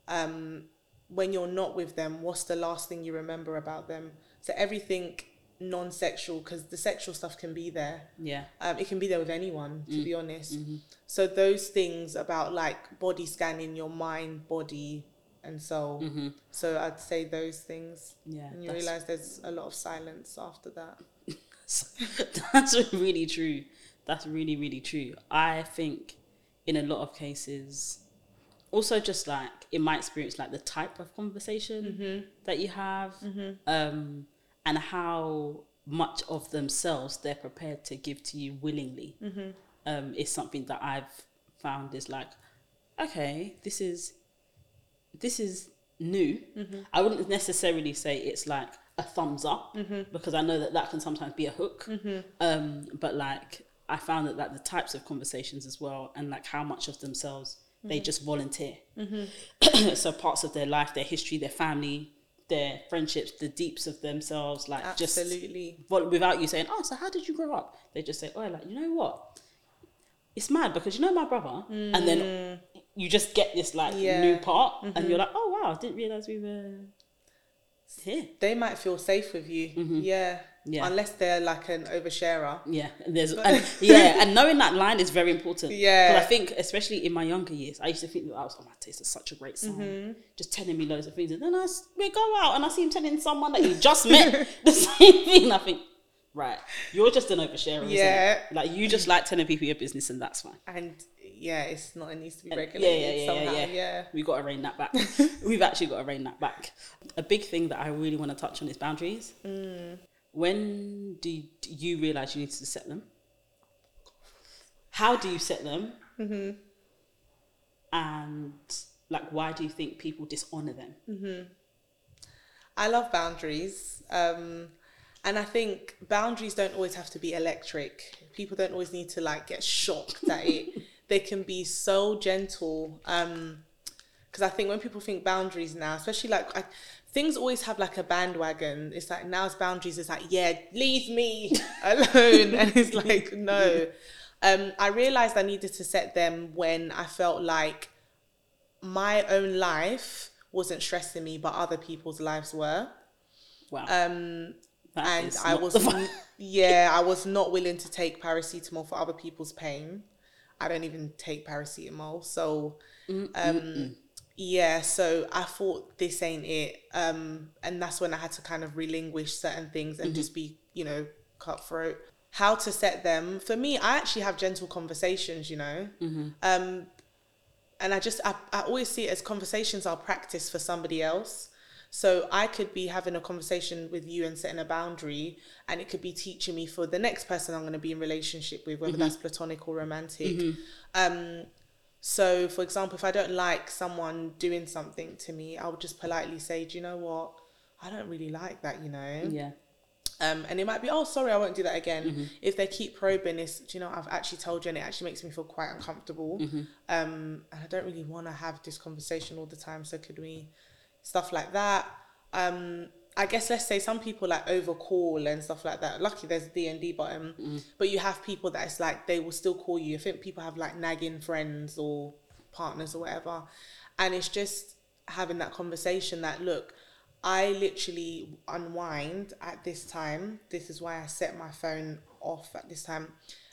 B: Um, when you're not with them, what's the last thing you remember about them? So everything non-sexual, because the sexual stuff can be there.
A: Yeah.
B: Um, it can be there with anyone, to be honest. So those things about like body scanning your mind, body, and soul
A: Mm-hmm.
B: so I'd say those things.
A: Yeah,
B: And you realize there's a lot of silence after that.
A: That's really true. That's really, really true. I think in a lot of cases, also just like in my experience, like the type of conversation that you have, um, and how much of themselves they're prepared to give to you willingly, mm-hmm. um, is something that I've found is like, okay, this is this is new. Mm-hmm. I wouldn't necessarily say it's like a thumbs up mm-hmm. because I know that that can sometimes be a hook. Um, but like I found that like the types of conversations as well, and like how much of themselves they just volunteer. so parts of their life, their history, their family, their friendships, the deeps of themselves, like just
B: Absolutely.
A: well, without you saying, "Oh, so how did you grow up?" They just say, "Oh, like you know what? It's mad because you know my brother," and then you just get this like
B: Yeah.
A: new part, and you're like, "Oh wow, I didn't realize we were here."
B: They might feel safe with you.
A: Mm-hmm. Yeah.
B: Unless they're like an oversharer.
A: Yeah, and there's and, yeah, and knowing that line is very important.
B: Yeah.
A: 'Cause I think especially in my younger years, I used to think that I was, oh my taste is such a great son,
B: Mm-hmm.
A: just telling me loads of things, and then I we go out and I see him telling someone that he just met the same thing. I think, right, you're just an oversharer. isn't it?
B: Yeah.
A: like you just like telling people your business, and that's fine.
B: And yeah, it's not. It needs to be regulated
A: yeah, yeah, yeah,
B: somehow.
A: yeah,
B: Yeah.
A: yeah. We got to rein that back. We've actually got to rein that back. A big thing that I really want to touch on is boundaries.
B: Mm.
A: When do you, realize you need to set them? How do you set them?
B: Mm-hmm.
A: And like, why do you think people dishonor them?
B: I love boundaries. Um, and I think boundaries don't always have to be electric. People don't always need to like get shocked at it. They can be so gentle. Um, because I think when people think boundaries now, especially like I, things always have like a bandwagon. It's like now's boundaries is like, yeah, leave me alone. and it's like, no. Um, I realized I needed to set them when I felt like my own life wasn't stressing me, but other people's lives were.
A: Wow.
B: Um, and I was, n- yeah, I was not willing to take paracetamol for other people's pain. I don't even take paracetamol, so um, yeah. So I thought this ain't it, um, and that's when I had to kind of relinquish certain things and just be, you know, cutthroat. How to set them for me? I actually have gentle conversations, you know. Um, and I just I, I always see it as conversations are practice for somebody else. So I could be having a conversation with you and setting a boundary, and it could be teaching me for the next person I'm going to be in relationship with, whether that's platonic or romantic. Um, so, for example, if I don't like someone doing something to me, I would just politely say, "Do you know what? I don't really like that," you know.
A: yeah.
B: Um, and it might be, oh, sorry, I won't do that again. If they keep probing, it's, do you know, I've actually told you, and it actually makes me feel quite uncomfortable. Um, and I don't really want to have this conversation all the time. So could we, stuff like that. Um, I guess let's say some people like over call and stuff like that. Lucky there's a D and D button, mm. but you have people that it's like they will still call you. I think people have like nagging friends or partners or whatever, and it's just having that conversation that look, I literally unwind at this time. This is why I set my phone off at this time,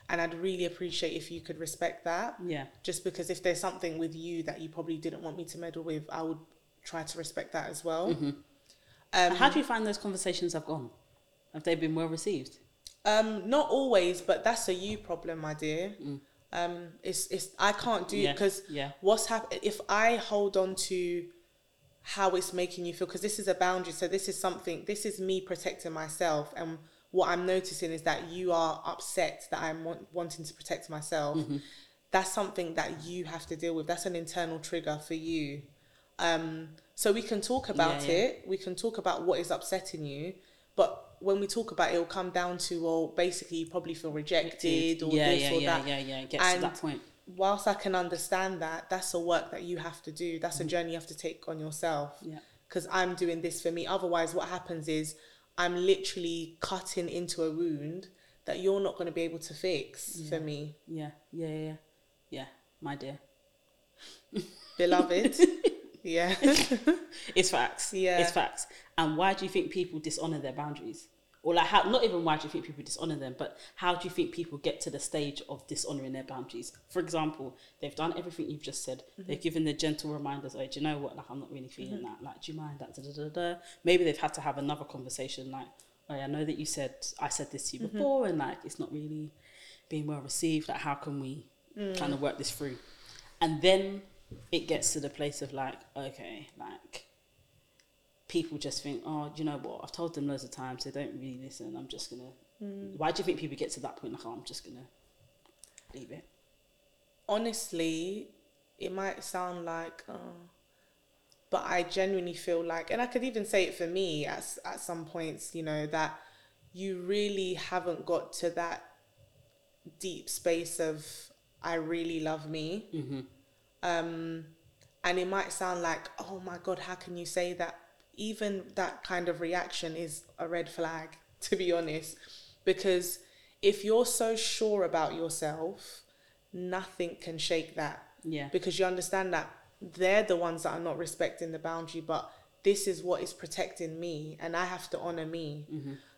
B: and I'd really appreciate if you could respect that.
A: Yeah.
B: Just because if there's something with you that you probably didn't want me to meddle with, I would try to respect that as well. Mm-hmm. Um,
A: How do you find those conversations have gone? Have they been well received?
B: Um, not always, but that's a you problem, my dear. Um, it's it's I can't do
A: Mm. Yeah,
B: because
A: yeah.
B: what's happening if I hold on to how it's making you feel because this is a boundary. So this is something. This is me protecting myself, and what I'm noticing is that you are upset that I'm want, wanting to protect myself.
A: Mm-hmm.
B: That's something that you have to deal with. That's an internal trigger for you. Um, so we can talk about
A: Yeah, yeah.
B: it. We can talk about what is upsetting you, but when we talk about it, it'll come down to well, basically, you probably feel rejected or
A: yeah,
B: this
A: yeah,
B: or
A: yeah,
B: that.
A: yeah, yeah. It gets to
B: And
A: that point.
B: Whilst I can understand that, that's a work that you have to do. That's a journey you have to take on yourself.
A: Mm. Yeah.
B: Because I'm doing this for me. Otherwise, what happens is I'm literally cutting into a wound that you're not going to be able to fix for me,
A: Yeah, yeah, yeah, yeah. Yeah, my dear.
B: beloved. yeah.
A: It's facts.
B: Yeah.
A: It's facts. And why do you think people dishonor their boundaries? or like how not even why do you think people dishonor them but how do you think people get to the stage of dishonoring their boundaries for example they've done everything you've just said
B: Mm-hmm.
A: they've given the gentle reminders oh do you know what like i'm not really feeling that like do you mind that da, da, da, da. maybe they've had to have another conversation like oh i know that you said i said this to you
B: Mm-hmm.
A: before and like it's not really being well received like how can we
B: Mm.
A: kind of work this through and then it gets to the place of like okay like people just think, oh, you know what? I've told them loads of times they don't really listen. I'm just gonna. Why do you think people get to that point? Like, oh, I'm just gonna leave it.
B: honestly, it might sound like, uh, but I genuinely feel like, and I could even say it for me at at some points, you know, that you really haven't got to that deep space of I really love me.
A: Mm-hmm.
B: Um, and it might sound like, oh my god, how can you say that? Even that kind of reaction is a red flag, to be honest, because if you're so sure about yourself, nothing can shake that
A: Yeah.
B: because you understand that they're the ones that are not respecting the boundary, but this is what is protecting me, and I have to honor me.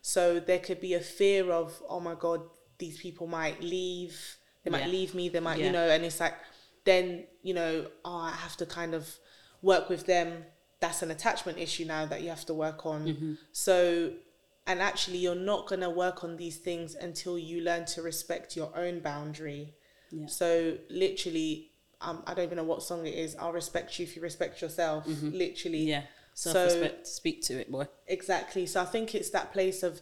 B: So there could be a fear of, oh my God, these people might leave, they might
A: Yeah.
B: leave me, they might,
A: Yeah.
B: you know, and it's like, then, you know, oh, I have to kind of work with them. That's an attachment issue now that you have to work on. So, and actually, you're not going to work on these things until you learn to respect your own boundary.
A: Yeah.
B: So literally, um, I don't even know what song it is. I'll respect you if you respect yourself. Literally,
A: Yeah. Self-respect. Speak to it, boy.
B: exactly. So I think it's that place of,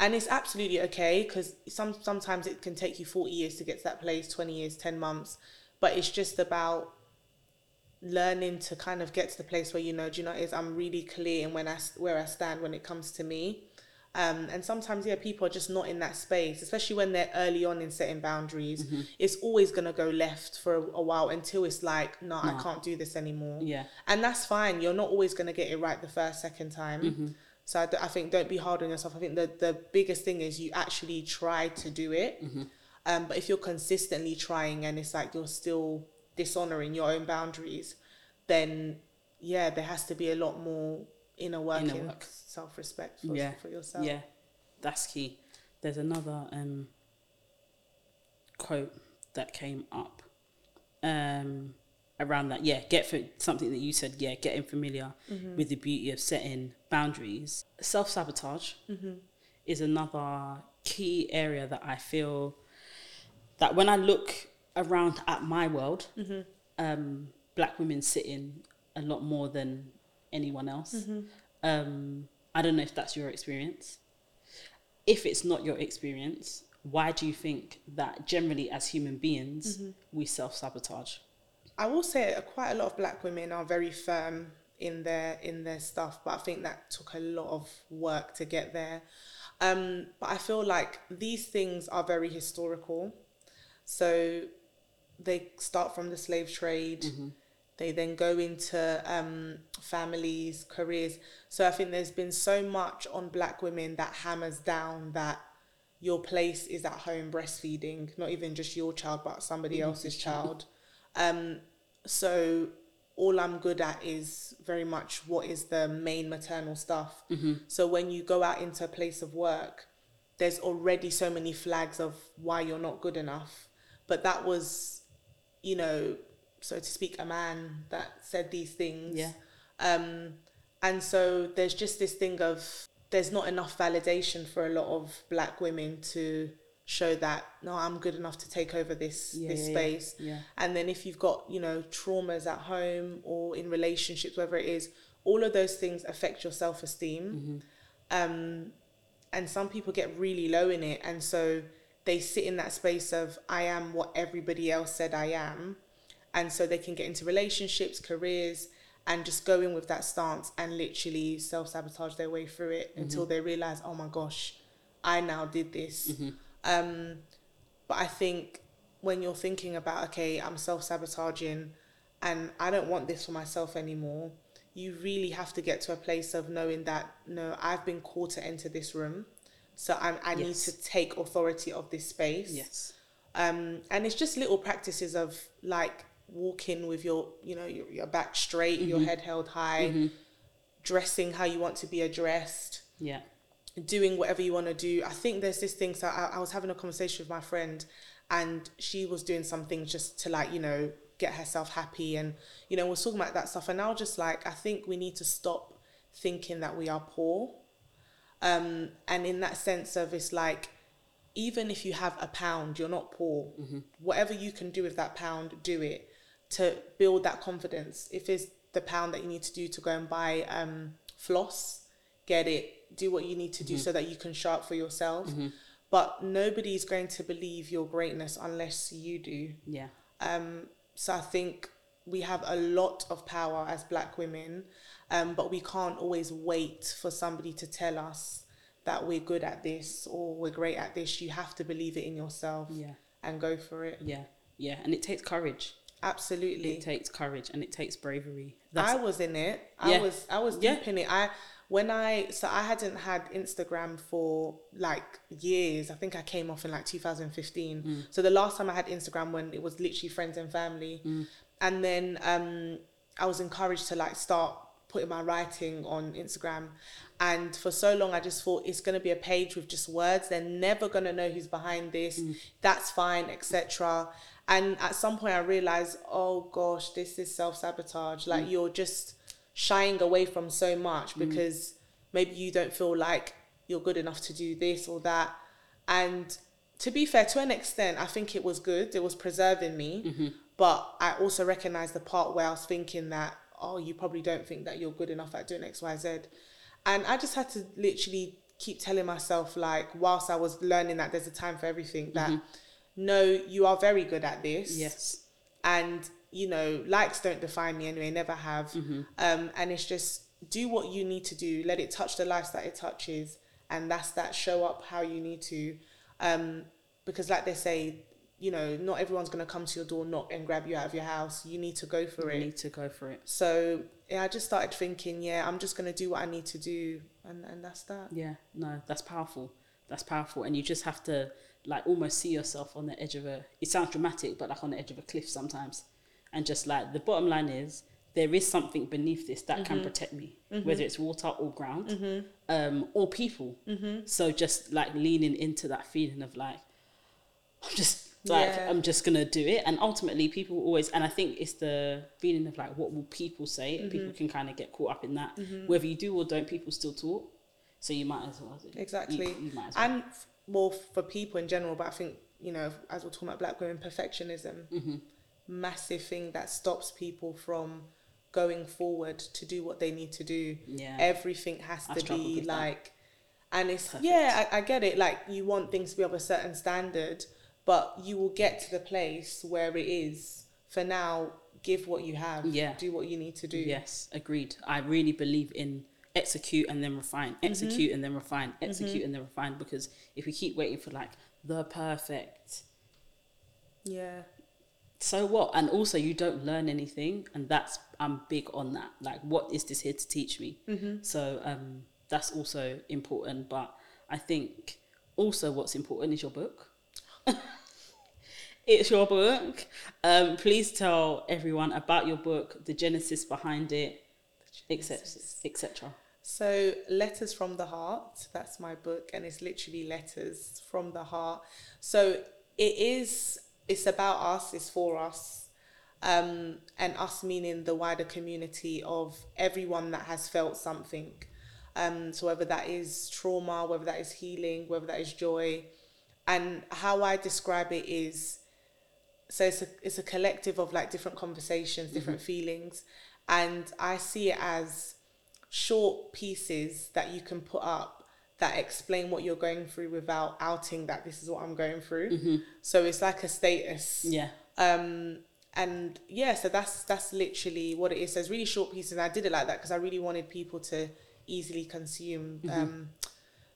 B: and it's absolutely okay because some sometimes it can take you forty years to get to that place, twenty years, ten months, but it's just about learning to kind of get to the place where you know, do you know, is I'm really clear in when I where I stand when it comes to me. Um, and sometimes, yeah, people are just not in that space, especially when they're early on in setting boundaries. It's always going to go left for a, a while until it's like, no, I can't do this anymore.
A: Yeah.
B: And that's fine. You're not always going to get it right the first, second time.
A: Mm-hmm.
B: So I think don't be hard on yourself. I think the, the biggest thing is you actually try to do it.
A: Mm-hmm.
B: Um, but if you're consistently trying and it's like you're still dishonoring your own boundaries, then yeah, there has to be a lot more inner work
A: Inner work.
B: self respect for,
A: Yeah.
B: for yourself.
A: Yeah. That's key. There's another um quote that came up um around that. Yeah, get for something that you said. Yeah, getting familiar
B: Mm-hmm.
A: with the beauty of setting boundaries. Self sabotage
B: Mm-hmm.
A: is another key area that I feel that when I look around at my world,
B: Mm-hmm.
A: um, black women sit in a lot more than anyone else.
B: Mm-hmm.
A: Um, I don't know if that's your experience. If it's not your experience, why do you think that generally as human beings
B: Mm-hmm.
A: we self sabotage?
B: I will say quite a lot of black women are very firm in their in their stuff, but I think that took a lot of work to get there. Um, but I feel like these things are very historical. So they start from the slave trade. They then go into um, families, careers. So I think there's been so much on black women that hammers down that your place is at home breastfeeding, not even just your child, but somebody else's child. Um, so all I'm good at is very much what is the main maternal stuff. So when you go out into a place of work, there's already so many flags of why you're not good enough. But that was, you know, so to speak, a man that said these things.
A: Yeah.
B: Um, and so there's just this thing of there's not enough validation for a lot of black women to show that no, I'm good enough to take over this
A: Yeah,
B: this
A: yeah,
B: space.
A: Yeah.
B: And then if you've got you know traumas at home or in relationships, whatever it is, all of those things affect your self esteem. Um, and some people get really low in it, and so they sit in that space of I am what everybody else said I am, and so they can get into relationships, careers, and just go in with that stance and literally self sabotage their way through it until they realize, oh my gosh, I now did this. Um, but I think when you're thinking about, okay, I'm self sabotaging and I don't want this for myself anymore, you really have to get to a place of knowing that, no, I've been called to enter this room. So I'm, I need to take authority of this space.
A: Yes.
B: Um, and it's just little practices of like walking with your, you know, your, your back straight, your head held high, dressing how you want to be addressed,
A: Yeah.
B: doing whatever you want to do. I think there's this thing. So I, I was having a conversation with my friend, and she was doing something just to like you know get herself happy, and you know we're talking about that stuff. And I was just like, I think we need to stop thinking that we are poor, um, and in that sense of it's like. Even if you have a pound, you're not poor. Whatever you can do with that pound, do it to build that confidence. If it's the pound that you need to do to go and buy um, floss, get it. Do what you need to do so that you can show up for yourself. But nobody's going to believe your greatness unless you do.
A: Yeah.
B: Um, so I think we have a lot of power as black women, um, but we can't always wait for somebody to tell us that we're good at this or we're great at this. You have to believe it in yourself
A: Yeah.
B: and go for it.
A: Yeah. Yeah. And it takes courage.
B: Absolutely.
A: It takes courage and it takes bravery.
B: I was in it. I
A: Yeah.
B: was I was
A: Yeah.
B: deep in it. I when I so I hadn't had Instagram for like years. I think I came off in like 2015.
A: Mm.
B: So the last time I had Instagram when it was literally friends and family.
A: Mm.
B: And then um I was encouraged to like start putting my writing on Instagram. And for so long I just thought it's gonna be a page with just words. They're never gonna know who's behind this.
A: Mm.
B: That's fine, etc. And at some point I realized, oh gosh, this is self sabotage. Like you're just shying away from so much because maybe you don't feel like you're good enough to do this or that. And to be fair, to an extent, I think it was good. It was preserving me. But I also recognize the part where I was thinking that, oh, you probably don't think that you're good enough at doing X, Y, Z. And I just had to literally keep telling myself, like, whilst I was learning that there's a time for everything, that no, you are very good at this.
A: Yes.
B: and you know likes don't define me anyway never have. Um and it's just do what you need to do. Let it touch the lives that it touches. And that's that show up how you need to. Um because like they say you know not everyone's going to come to your door knock and grab you out of your house you need to go for it.
A: You
B: it
A: need to go for it.
B: so yeah, i just started thinking yeah i'm just going to do what i need to do and and that's that
A: Yeah, no, that's powerful. That's powerful, and you just have to like almost see yourself on the edge of a. It sounds dramatic, but like on the edge of a cliff sometimes, and just like the bottom line is there is something beneath this that can mm-hmm. protect me, mm-hmm. whether it's water or ground, mm-hmm. um, or people. So just like leaning into that feeling of like, I'm just like
B: Yeah.
A: I'm just gonna do it, and ultimately people always, and I think it's the feeling of like what will people say. and People can kind of get caught up in that. Whether you do or don't, people still talk. So you might as well.
B: Exactly.
A: You, you might as well.
B: and f- well for people in general but i think you know as we're talking about black women perfectionism
A: Mm-hmm.
B: massive thing that stops people from going forward to do what they need to do
A: Yeah.
B: everything has
A: I
B: to be
A: with that.
B: like and it's
A: Perfect.
B: yeah I, I get it like you want things to be of a certain standard but you will get to the place where it is for now give what you have
A: Yeah.
B: do what you need to do
A: Yes, agreed. I really believe in execute and then refine,
B: Mm-hmm.
A: execute and then refine, execute and then refine. Because if we keep waiting for like the perfect,
B: yeah
A: so what? And also, you don't learn anything, and that's I'm big on that. Like, what is this here to teach me?
B: Mm-hmm.
A: So um, that's also important. But I think also what's important is your book. it's your book. Um, please tell everyone about your book, the genesis behind it, etc. etc.
B: So, Letters from the Heart, that's my book, and it's literally letters from the heart. So, it is, it's about us, it's for us, um, and us meaning the wider community of everyone that has felt something. Um, so, whether that is trauma, whether that is healing, whether that is joy. And how I describe it is so it's a, it's a collective of like different conversations, different feelings. And I see it as short pieces that you can put up that explain what you're going through without outing that this is what I'm going through. So it's like a status.
A: Yeah.
B: Um, and yeah, so that's that's literally what it is. So it's really short pieces. And I did it like that because I really wanted people to easily consume um,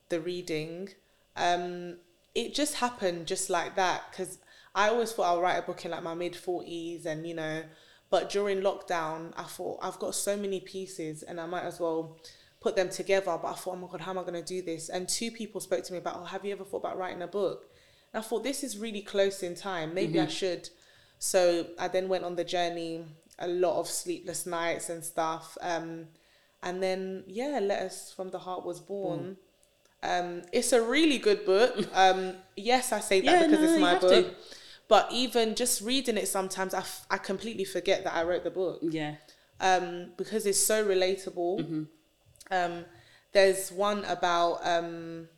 B: the reading. Um, it just happened just like that because I always thought I'll write a book in like my mid forties, and you know, but during lockdown, I thought I've got so many pieces, and I might as well put them together. But I thought, oh my god, how am I going to do this? And two people spoke to me about, oh, have you ever thought about writing a book? And I thought this is really close in time. Maybe I should. So I then went on the journey, a lot of sleepless nights and stuff. Um, and then yeah, Letters from the Heart was born. Um, it's a really good book. Um, yes, I say that
A: Yeah,
B: because
A: no,
B: it's my book.
A: to.
B: But even just reading it sometimes, I, f- I completely forget that I wrote the book
A: Yeah.
B: um, because it's so relatable. Um, there's one about um,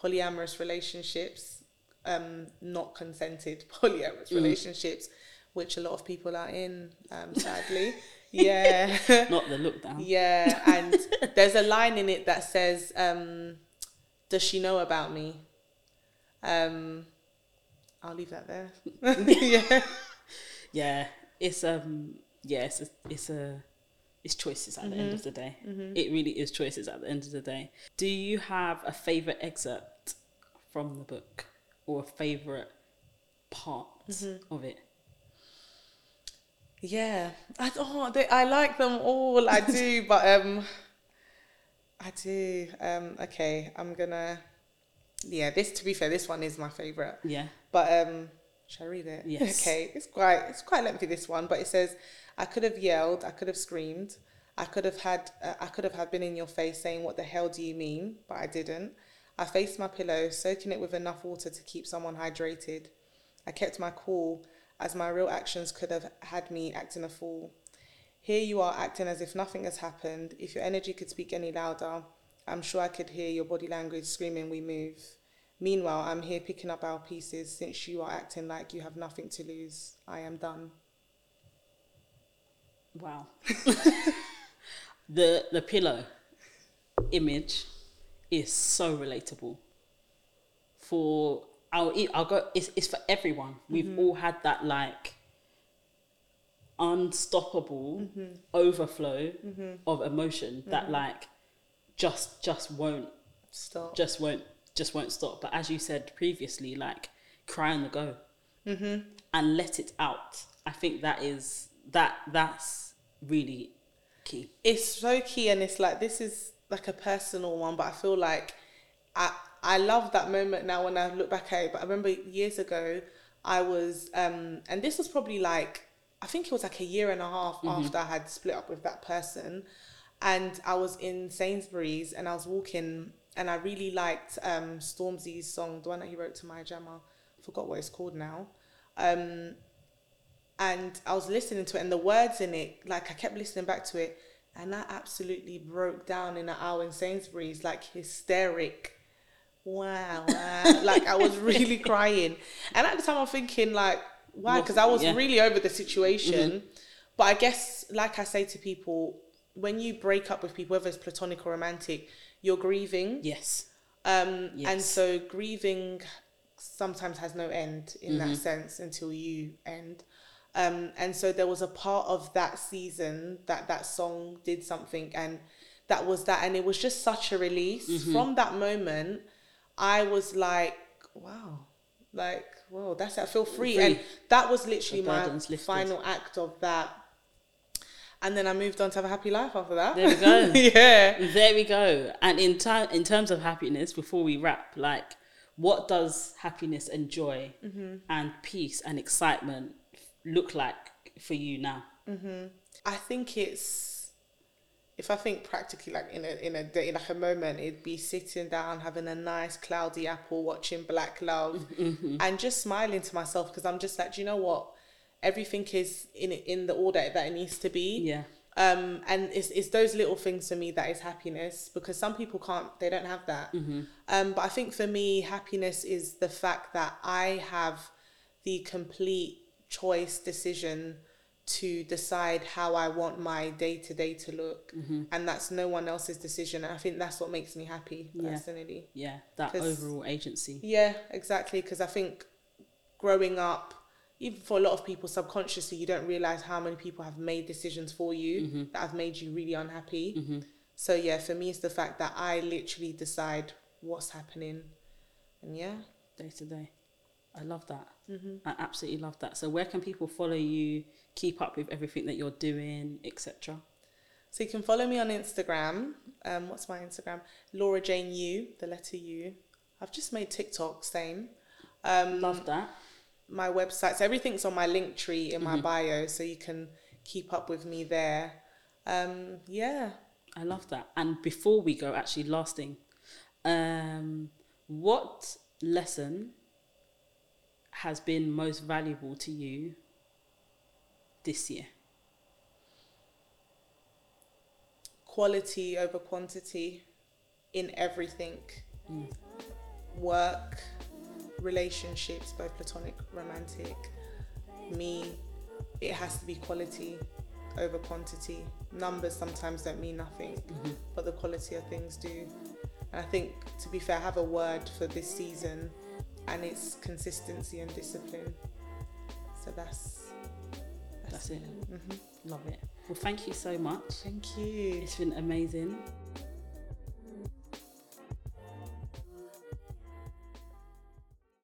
B: polyamorous relationships, um, not consented polyamorous relationships, which a lot of people are in, um, sadly. yeah.
A: Not the look down.
B: Yeah, and there's a line in it that says, um, "Does she know about me?" Um, I'll leave that there. yeah,
A: Yeah. It's um yeah, it's a, it's a it's choices at the end of the day. It really is choices at the end of the day. Do you have a favorite excerpt from the book or a favorite part of it?
B: Yeah. I oh, they, I like them all. I do, but um, I do. Um, okay, I'm gonna. Yeah, this to be fair, this one is my favorite.
A: Yeah.
B: But um, shall I read it?
A: Yes.
B: Okay, it's quite it's quite lengthy this one, but it says, "I could have yelled, I could have screamed, I could have had uh, I could have had been in your face saying what the hell do you mean, but I didn't. I faced my pillow, soaking it with enough water to keep someone hydrated. I kept my cool, as my real actions could have had me acting a fool. Here you are acting as if nothing has happened. If your energy could speak any louder, I'm sure I could hear your body language screaming, We move. Meanwhile, I'm here picking up our pieces since you are acting like you have nothing to lose. I am done.
A: Wow. the the pillow image is so relatable. For I'll eat I'll go it's it's for everyone. We've mm-hmm. all had that like unstoppable mm-hmm. overflow mm-hmm. of emotion that like just just won't
B: Stop.
A: just won't just won't stop. But as you said previously, like cry on the go and let it out. I think that is that that's really key.
B: it's so key and it's like this is like a personal one but i feel like i i love that moment now when i look back at it but i remember years ago i was um and this was probably like i think it was like a year and a half after i had split up with that person. And i was in sainsbury's and i was walking and i really liked um stormzy's song the one that he wrote to Maya Jama forgot what it's called now. Um and I was listening to it, and the words in it, like I kept listening back to it, and I absolutely broke down in an hour in Sainsbury's, like hysteric. Wow, wow. like I was really crying, and at the time I'm thinking like, why? Because I was
A: Yeah.
B: really over the situation. But I guess, like I say to people, when you break up with people, whether it's platonic or romantic, you're grieving.
A: Yes.
B: Um, And so grieving sometimes has no end in
A: Mm-hmm.
B: that sense until you end. Um, and so there was a part of that season that that song did something, and that was that, and it was just such a release.
A: Mm-hmm.
B: From that moment, I was like, wow, like, whoa, that's it. I feel free.
A: Free.
B: And that was literally my
A: lifted.
B: final act of that. And then I moved on to have a happy life after that.
A: There we go.
B: yeah.
A: There we go. And in time, in terms of happiness, before we wrap, like, what does happiness and joy mm-hmm. and peace and excitement look like for you now? Mm-hmm.
B: I think it's if I think practically like in a in a day like a moment, it'd be sitting down having a nice cloudy apple, watching Black Love, and just smiling to myself because I'm just like, do you know what? Everything is in in the order that it needs to be.
A: Yeah.
B: Um, and it's, it's those little things for me that is happiness because some people can't, they don't have that. Um, but I think for me, happiness is the fact that I have the complete choice decision to decide how I want my day to day to look. Mm-hmm. And that's no one else's decision. And I think that's what makes me happy personally.
A: Yeah. That overall agency.
B: Yeah, exactly. Because I think growing up, even for a lot of people, subconsciously, you don't realize how many people have made decisions for you mm-hmm. that have made you really unhappy. Mm-hmm. So, yeah, for me, it's the fact that I literally decide what's happening. And yeah,
A: day to day. I love that. I absolutely love that. So, where can people follow you, keep up with everything that you're doing, etc.?
B: so you can follow me on Instagram. Um, what's my Instagram? Laura Jane U, the letter U. I've just made TikTok, same. Um,
A: Love that.
B: my website. So everything's on my Linktree in my bio, so you can keep up with me there. Um, yeah.
A: I love that. And before we go, actually, last thing, Um, what lesson has been most valuable to you this year?
B: Quality over quantity in everything. Mm. Work, relationships, both platonic, romantic. Me, it has to be quality over quantity. Numbers sometimes don't mean nothing, mm-hmm. but the quality of things do. And I think, to be fair, I have a word for this season, and it's consistency and discipline. So that's
A: That's it.
B: Mhm.
A: Love it. Well, thank you so much.
B: Thank you.
A: It's been amazing.